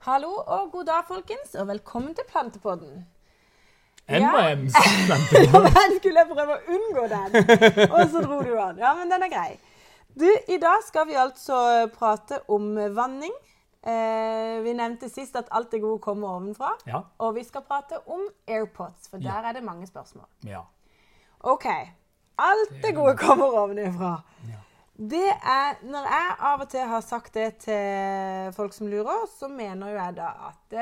Hallo og god dag, folkens, og velkommen til Plantepodden. M&M's. Ja, men skulle jeg prøve å unngå den, og så dro du an. Ja, men den er grei. Du, I dag skal vi altså prate om vanning. Eh, vi nevnte sist at alt det gode kommer ovenfra. Ja. Og vi skal prate om AirPods, for der Ja. er det mange spørsmål. ja. OK. Alt det gode kommer ovenfra. Det er, Når jeg av og til har sagt det til folk som lurer, så mener jo jeg da at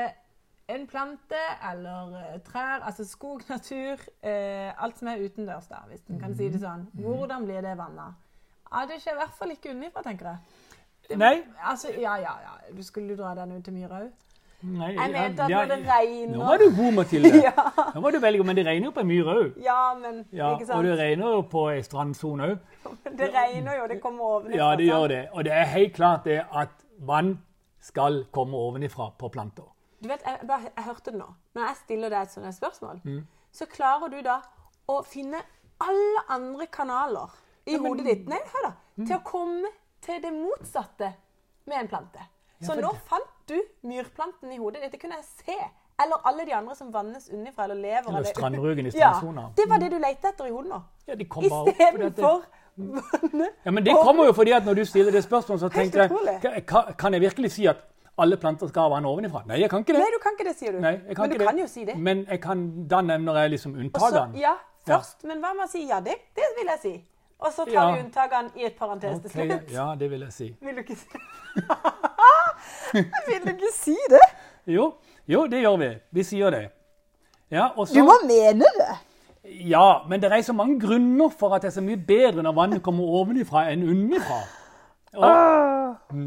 en plante eller eh, trær, altså skog, natur, eh, alt som er utendørs, da, hvis en kan si det sånn, hvordan blir det vanna? Ja, det skjer i hvert fall ikke unnifra, tenker jeg. Nei. Altså, ja, ja, ja. Du skulle dra den ut til myra òg. Nei, Jeg mente at ja, når det regner Nå var du god, Mathilde. Ja. Nå var du veldig god, Men det regner jo på en myr òg. Ja, men Ja, ikke og det regner jo på ei strandsone òg. Det regner jo, det kommer ovenfra. Ja, det gjør det. Og det er helt klart det at vann skal komme ovenifra på planter. Du vet, jeg, bare, jeg hørte det nå. Når jeg stiller deg et sånt spørsmål, Mm. så klarer du da å finne alle andre kanaler i Ja, men- Mm. hodet ditt Nei, hør da, til å komme til det motsatte med en plante. Så for nå fant du myrplanten i hodet Dette kunne jeg se. Eller alle de andre som vannes unnifra eller lever. Eller eller- strandrugen i Ja, det var det du lette etter i hodet nå. Ja, de kom bare opp. Istedenfor vannet. Ja, men det kommer jo fordi at når du stiller det spørsmålet, så tenker jeg kan- jeg virkelig si at alle planter skal ha vann ovenifra? Nei, jeg kan ikke det. Nei, du kan ikke det, sier du. Nei, jeg kan Men du det. kan jo si det. Men jeg kan, da nevner jeg liksom unntakene. ja, først. Men hva med å si ja, det, det vil jeg si. Og så tar Ja. vi unntakene i et parentes til okay, slutt. ja, det vil jeg si. Vil du ikke si Vil du ikke si det? Jo, jo, det gjør vi. Vi sier det. Ja, og så, Du må mene det. ja, men det er så mange grunner for at det er så mye bedre når vannet kommer ovenifra enn underfra. Og,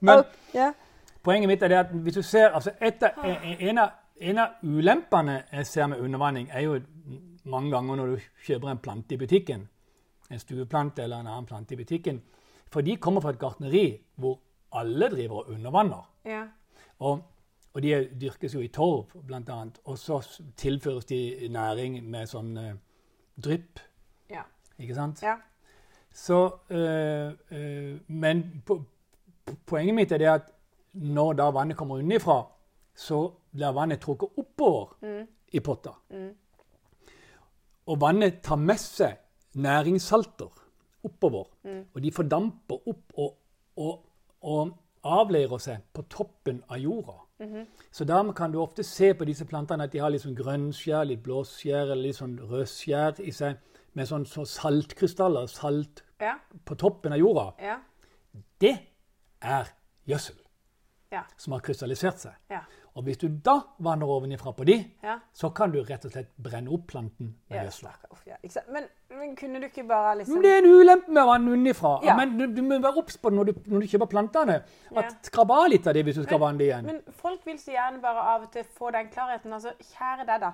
men Ja. poenget mitt er det at hvis du ser altså etter, en, av, en av ulempene jeg ser med undervanning, er jo mange ganger når du kjøper en plante i butikken, en stueplante eller en annen plante i butikken, for de kommer fra et gartneri hvor alle driver og undervanner. ja. Og, og de dyrkes jo i torv, annet. Og så tilføres de næring med sånn uh, drypp, Ja. ikke sant? ja. Så, uh, uh, men po po- poenget mitt er det at når da vannet kommer unnifra, så blir vannet trukket oppover i potta. Og vannet tar med seg næringssalter oppover. Og de fordamper opp og, og, og avleirer seg på toppen av jorda. Så dermed kan du ofte se på disse plantene at de har litt sånn grønnskjær, litt blåskjær eller litt sånn rødskjær i seg, med sånn så saltkrystaller, salt Ja. på toppen av jorda. Ja. Det er gjødsel Ja. som har krystallisert seg. Og hvis du da vanner ovenifra på de, Ja. så kan du rett og slett brenne opp planten med Ja, gjødsla. Ja. Men, men kunne du ikke bare liksom Men det er en ulempe med vann unnifra. Ja. Men du, du må være obs på det når du, når du kjøper plantene. At Skrab av litt av det hvis du skal vanne det igjen. Men folk vil så gjerne bare av og til få den klarheten. Altså, kjære deg, da.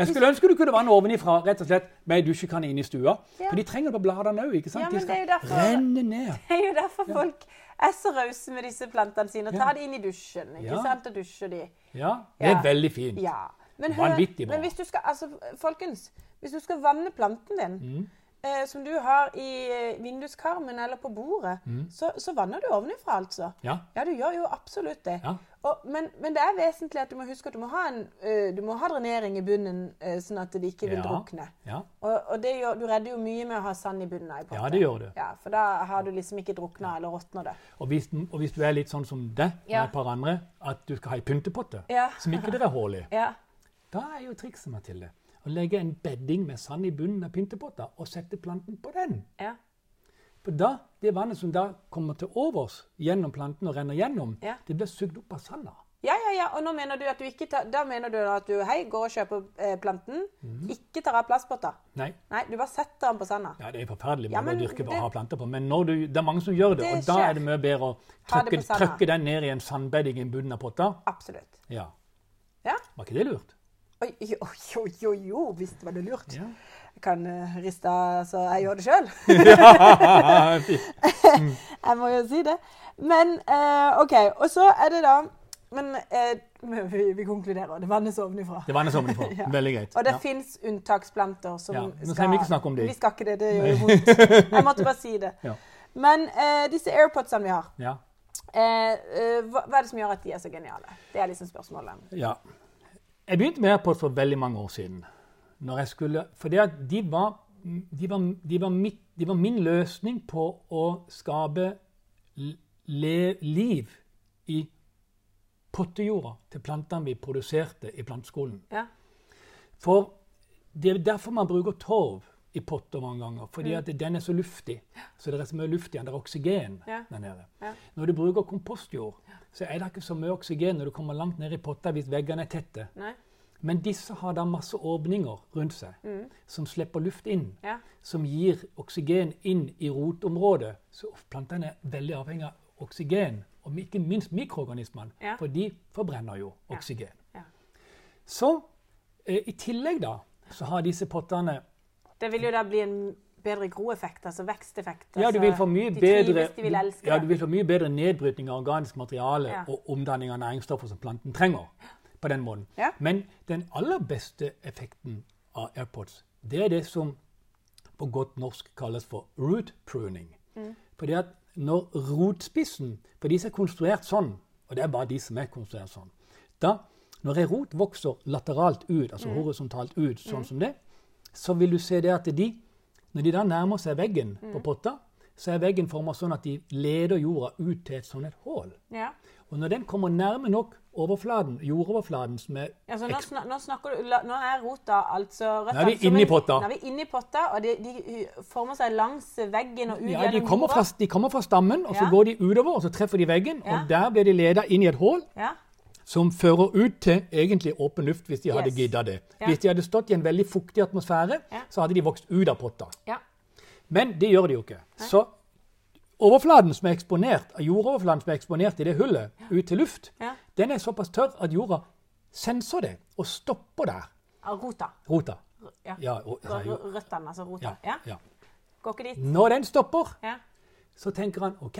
Jeg skulle ønske du kunne vanne ovenifra rett og slett med dusjekanne inne i stua. Ja. For de trenger det på bladene òg. ikke sant? Ja, de skal derfor- renne ned. det er jo derfor folk er så rause med disse plantene sine. Og tar de inn i dusjen. ikke Ja. sant? Og dusjer de. Ja, det er Ja. veldig fint. Ja. Men, Vanvittig bra. men hvis du skal, altså, folkens, hvis du skal vanne planten din, Mm. Eh, som du har i eh, vinduskarmen eller på bordet, så, så vanner du ovenifra, altså. Mm. Ja. Ja, du gjør jo absolutt det. Ja. Og, men, men det er vesentlig at du må huske at du må ha, en, uh, du må ha drenering i bunnen, uh, sånn at det ikke vil Ja. drukne. Ja. Og, og det gjør, du redder jo mye med å ha sand i bunnen potte. Ja, det gjør du. Ja, for da har du liksom ikke drukna eller råtna det. Og hvis, og hvis du er litt sånn som deg med et par andre, at du skal ha ei pyntepotte som ikke det er hull i, Ja. da er jo trikset, Mathilde, å legge en bedding med sand i bunnen av pyntepotta og sette planten på den. Ja. For da, det vannet som da kommer til overs gjennom planten og renner gjennom, Ja. det blir sugd opp av sanda. Ja, ja, ja. Og nå mener du at du ikke tar, da mener du at du hei, går og kjøper eh, planten, Mhm. ikke tar av plastpotta. Nei, Nei, du bare setter den på sanda. ja, det er forferdelig Ja, å dyrke det- og ha planter på, men du, det er mange som gjør det, Det og da skjer. er det mye bedre å trykke, trykke den ned i en sandbedding i bunnen av potta. Absolutt. Ja. Ja. Var ikke det lurt? Oi, jo, jo, jo, hvis visst var det lurt. Ja. Jeg kan uh, riste så jeg gjør det sjøl. jeg må jo si det. Men uh, OK. Og så er det da Men uh, vi, vi konkluderer. Det vannes ovenifra. Det vannes ovenifra. Ja. Veldig greit. Og det Ja. fins unntaksplanter som Ja, nå skal vi ikke snakke om de. Vi skal ikke det. Det gjør jo vondt. Jeg måtte bare si det. Ja. Men disse AirPodsene vi har Ja. Hva, hva er det som gjør at de er så geniale? Det er liksom spørsmålet. Ja. Jeg begynte med AirPods for veldig mange år siden. Når jeg skulle, for de var, de, var, de, var mitt, de var min løsning på å skape le, liv i pottejorda til plantene vi produserte i planteskolen. Ja. For det er derfor man bruker torv i potter mange ganger. Fordi at den er så luftig. Så det er så mye luft igjen. Det er oksygen Ja. der nede. Ja. Når du bruker kompostjord, så er det ikke så mye oksygen når du kommer langt ned i potta hvis veggene er tette. Nei? Men disse har da masse åpninger rundt seg som slipper luft inn. Mm. Ja. Som gir oksygen inn i rotområdet. Så plantene er veldig avhengig av oksygen. Og ikke minst mikroorganismene, for de forbrenner jo oksygen. Ja. Så eh, i tillegg da, så har disse pottene Det vil jo da bli en bedre groeffekt, altså veksteffekt. Ja, du altså, vil få mye bedre trives, ja, mye bedre nedbrytning av organisk materiale Ja. og omdanning av næringsstoffer som planten trenger. på den måten. Ja. Men den aller beste effekten av AirPods, det er det som på godt norsk kalles for root pruning. Mm. Fordi at når rotspissen For de som er konstruert sånn, og det er bare de som er konstruert sånn da, Når ei rot vokser lateralt ut, altså horisontalt ut, sånn som det, så vil du se det at de, når de da nærmer seg veggen på potta, så er veggen forma sånn at de leder jorda ut til et sånn et hull. Ja. Og når den kommer nærme nok overflaten, jordoverflaten som er Altså, nå, snak, nå, snakker du, la, nå er rota altså røttene Nå er vi inni potta. Nå er vi inni potta, og de, de former seg langs veggen og ut Ja, gjennom jorda. fra, de kommer fra stammen, og så Ja. går de utover, og så treffer de veggen. Ja. Og der blir de leda inn i et hull Ja. Som fører ut til egentlig åpen luft, hvis de hadde Yes. gidda det. Ja. Hvis de hadde stått i en veldig fuktig atmosfære, Ja. så hadde de vokst ut av potta. ja. Men det gjør de jo ikke. Så overflaten som er eksponert, jordoverflaten som er eksponert i det hullet ut til luft, den er såpass tørr at jorda senser det og stopper der. Rota. Rota. Røttene, altså rota. ja, Ja. ja. Går ikke dit. Når den stopper, Ja. så tenker han OK,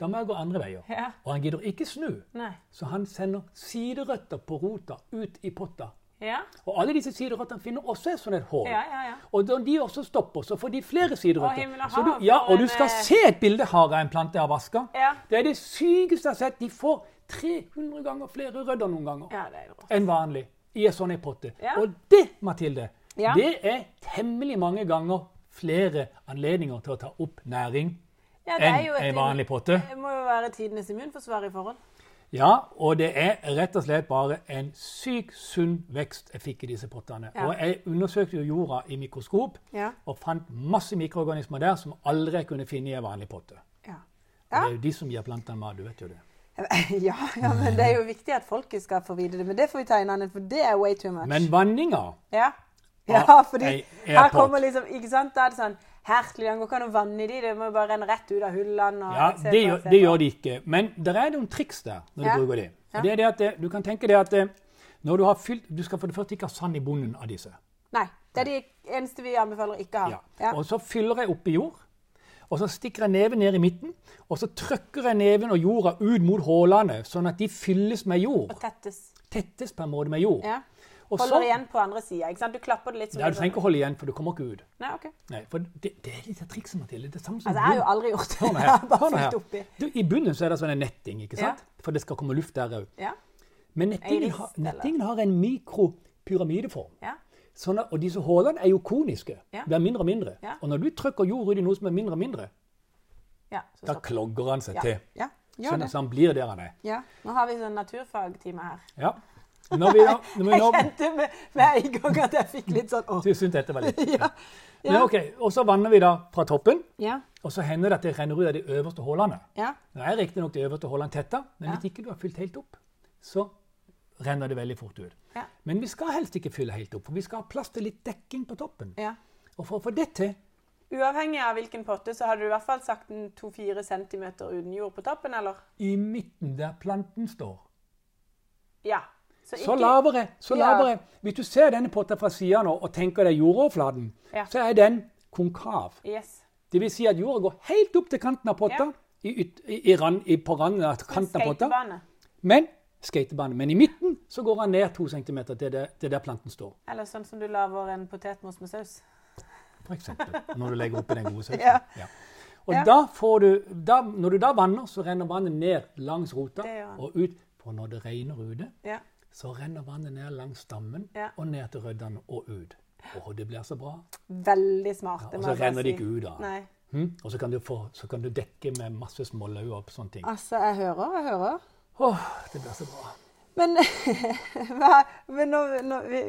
da må jeg gå andre veier. Ja. Og han gidder ikke snu. Nei. Så han sender siderøtter på rota ut i potta. Ja. Og alle disse siderøttene finner også et sånt hår. hull. Ja, ja, ja. Og når de også stopper, så får de flere siderøtter. Og du, og du skal eh, se et bilde her av en plante jeg har vaska. Ja. Det er det sykeste jeg har sett. De får 300 ganger flere rødder noen ganger er enn vanlig i en sånn potte. Og det, Mathilde, det er temmelig mange ganger flere anledninger til å ta opp næring Ja, enn en vanlig potte. Det må jo være tidenes immunforsvar i forhold. Ja, og det er rett og slett bare en syk sunn vekst jeg fikk i disse pottene. Ja. Og jeg undersøkte jo jorda i mikroskop Ja. og fant masse mikroorganismer der som aldri kunne finne i en vanlig potte. Ja. Det er jo de som gir plantene mat, du vet jo det. ja, ja, men det er jo viktig at folket skal få vite det. Men det får vi ta en annen, for det er way too much. Men vanninga Ja, Ja, ja fordi her kommer liksom Ikke sant? Da er det sånn Hertelig, det går ikke an å vanne i de, det må jo bare renne rett ut av hullene. Ja, det gjør, det gjør de ikke. Men det er noen triks der når Ja. du bruker de. Ja. Det er det at Du kan tenke deg at når du har fylt Du skal for det første ikke ha sand i bunnen av disse. Nei. Det er de eneste vi anbefaler ikke å ha. Ja. Ja. Og så fyller jeg oppi jord. Og så stikker jeg neven ned i midten, og så trykker jeg neven og jorda ut mot hullene, sånn at de fylles med jord. Og tettes. Tettes på en måte med jord. Ja. Og Holder så, igjen på andre sida. Du klapper det litt som Nei, du trenger ikke holde igjen, for du kommer ikke ut. Nei, ok. Nei, for det, det er litt av trikset, Mathilde. Det er samme som Altså, jeg har jo aldri gjort det. Hør her. bare Hør her. oppi. Du, I bunnen så er det sånn en netting, ikke sant? Ja. For det skal komme luft der òg. Ja. Men nettingen, har, nettingen har en mikropyramideform. Ja. Sånn at, og disse hullene er jo koniske. Ja. De er mindre og mindre. Ja. Og når du trykker jord ut i noe som er mindre og mindre, ja. Da klogger han seg til. Sånn det. at han blir der han er. Ja. Nå har vi sånn naturfagtime her. Ja. Når vi, når vi Jeg kjente med en gang at jeg fikk litt sånn åh. du syntes dette var litt Ja. Men ok, Og så vanner vi da fra toppen, Ja. og så hender det at det renner ut av de øverste hullene. Ja. Nå er riktignok de øverste hullene tetta, men Ja. hvis ikke du har fylt helt opp, så renner det veldig fort ut. Ja. Men vi skal helst ikke fylle helt opp, for vi skal ha plass til litt dekking på toppen. ja. Og for å få det til, Uavhengig av hvilken potte, så hadde du i hvert fall sagt en 2-4 cm uten jord på toppen, eller? i midten der planten står, Ja. Så lavere, så Ja. lavere Hvis du ser denne potta fra sida nå og tenker deg jordoverflaten, Ja. så er den konkav. Yes. Det vil si at jorda går helt opp til kanten av potta, Ja. i, i, i rand, på randen av kanten av potta. Men skatebane. Men i midten så går han ned to centimeter til, det, til der planten står. Eller sånn som du lager en potetmos med saus. For eksempel, når du legger oppi den gode sausen. Ja. Ja. Og Ja. da får du, da, når du da vanner, så renner vannet ned langs rota og ut. For når det regner ute, Ja. Så renner vannet ned langs stammen Ja. og ned til røddene og ut. Å, det blir så bra. Veldig smart. Ja, Og så renner det ikke ut da. Hm? Og så kan, du få, så kan du dekke med masse smålauer og sånne ting. Altså, jeg hører, jeg hører. Åh, det blir så bra. Men hva Men nå, nå vi,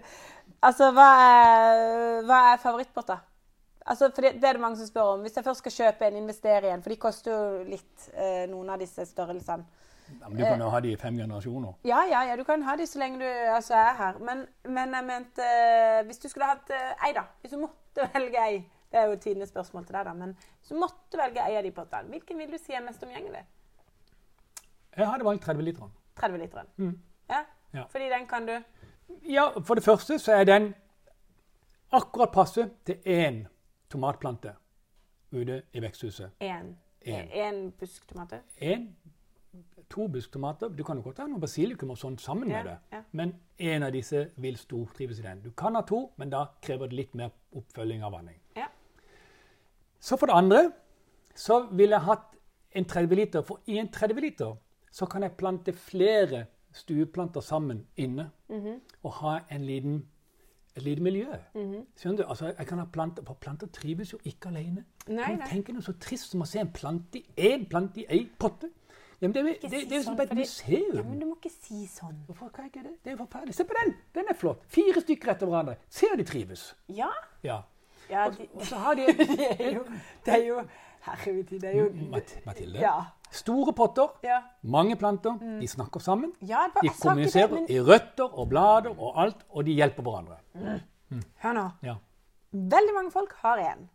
Altså, hva er, hva er favorittpotta? Altså, for det, det er det mange som spør om. Hvis jeg først skal kjøpe en, investere i en, for de koster jo litt, eh, noen av disse størrelsene. Men du kan jo ha de i fem generasjoner. Ja, ja, ja, du kan ha de så lenge du altså, er her. Men, men jeg mente eh, Hvis du skulle hatt eh, ei, da. Hvis du måtte velge ei. Det er jo tidenes spørsmål til deg, da. Men hvis du måtte velge ei av de pottene, hvilken vil du si er mest omgjengelig? Jeg hadde valgt 30 liter. 30 literen. Mm. Ja? Ja. Fordi den kan du Ja, for det første så er den akkurat passe til én tomatplante ute i veksthuset. én. Én En busk tomater. En, to busktomater. Du kan jo godt ha noe basilikum og sånt sammen Ja, med det. ja. Men en av disse vil stortrives i den. Du kan ha to, men da krever det litt mer oppfølging av vanning. Ja. Så for det andre så ville jeg hatt en 30 liter. For i en 30 liter så kan jeg plante flere stueplanter sammen inne. Mhm. Og ha en liten, et lite miljø. Skjønner du? Altså, jeg kan ha planter, For planter trives jo ikke alene. Nei, nei. tenke noe så trist som å se en plante i én plante i ei potte? Jamen, det, er- det, det, er jo som på et museum. Ja, men du må ikke si sånn. Hvorfor kan jeg ikke det? Det er jo forferdelig. Se på den! Den er flott. Fire stykker etter hverandre. Se om de trives. Ja. Ja. ja de, Og så har de det er jo, det er jo Herregud, det er jo Mat- Mathilde. Ja. Store potter, Ja, mange planter. De snakker sammen. ja De kommuniserer det, men i røtter og blader og alt, og de hjelper hverandre. hør nå. Ja. Veldig mange folk har en.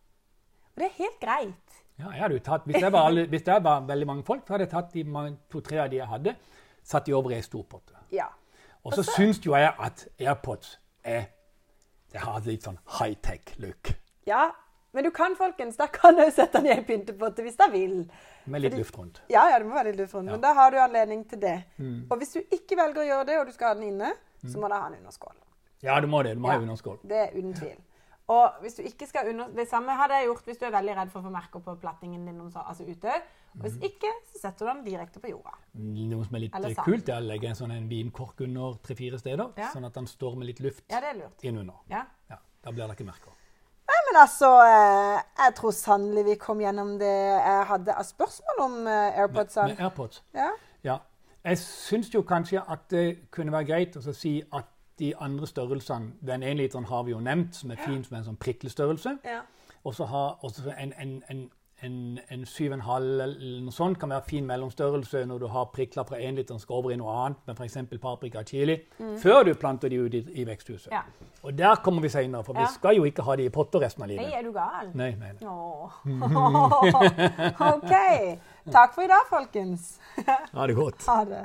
Og det er helt greit. Ja, jeg hadde jo tatt, hvis, jeg var hvis det var veldig mange folk, så hadde jeg tatt de to-tre av de jeg hadde, satt de over i ei stor potte. Ja. Og så syns jo jeg at AirPods er Det har litt sånn high-tech-look. ja. Men du kan, folkens, da kan du sette den i en pyntepotte hvis du vil. Med litt luft rundt. Ja, ja, det må være litt luft rundt, men da har du anledning til det. Mm. Og hvis du ikke velger å gjøre det, og du skal ha den inne, så må du ha den under skål. Ja, du må det. Du må ha Ja. underskål. Det er uten tvil. Og hvis du ikke skal under... Det samme hadde jeg gjort hvis du er veldig redd for å få merker på plattingen din så- altså ute. Og hvis ikke, så setter du den direkte på jorda. Noe som er litt eh, kult, er å legge en sånn vinkork under tre-fire steder, Ja. sånn at den står med litt luft Ja, det er lurt. innunder. Ja. Ja, da blir det ikke merker. Nei, men altså eh, Jeg tror sannelig vi kom gjennom det jeg hadde av spørsmål om Airpods. Med, med AirPods. Ja. Ja. Jeg syns jo kanskje at det kunne være greit å si at de andre størrelsene Den ene literen har vi jo nevnt, som er fin som en sånn priklestørrelse. ja. Og så har også en, en, en, en, en 7,5 eller noe sånt kan være fin mellomstørrelse når du har prikler fra 1 liter skal over i noe annet, med f.eks. paprika og chili, før du planter de ut i, i veksthuset. Ja. Og der kommer vi seinere, for Ja. vi skal jo ikke ha de i potter resten av livet. Nei, er du gal? Nei, nei, nei. Oh. OK. Takk for i dag, folkens. Ha det godt. Ha det.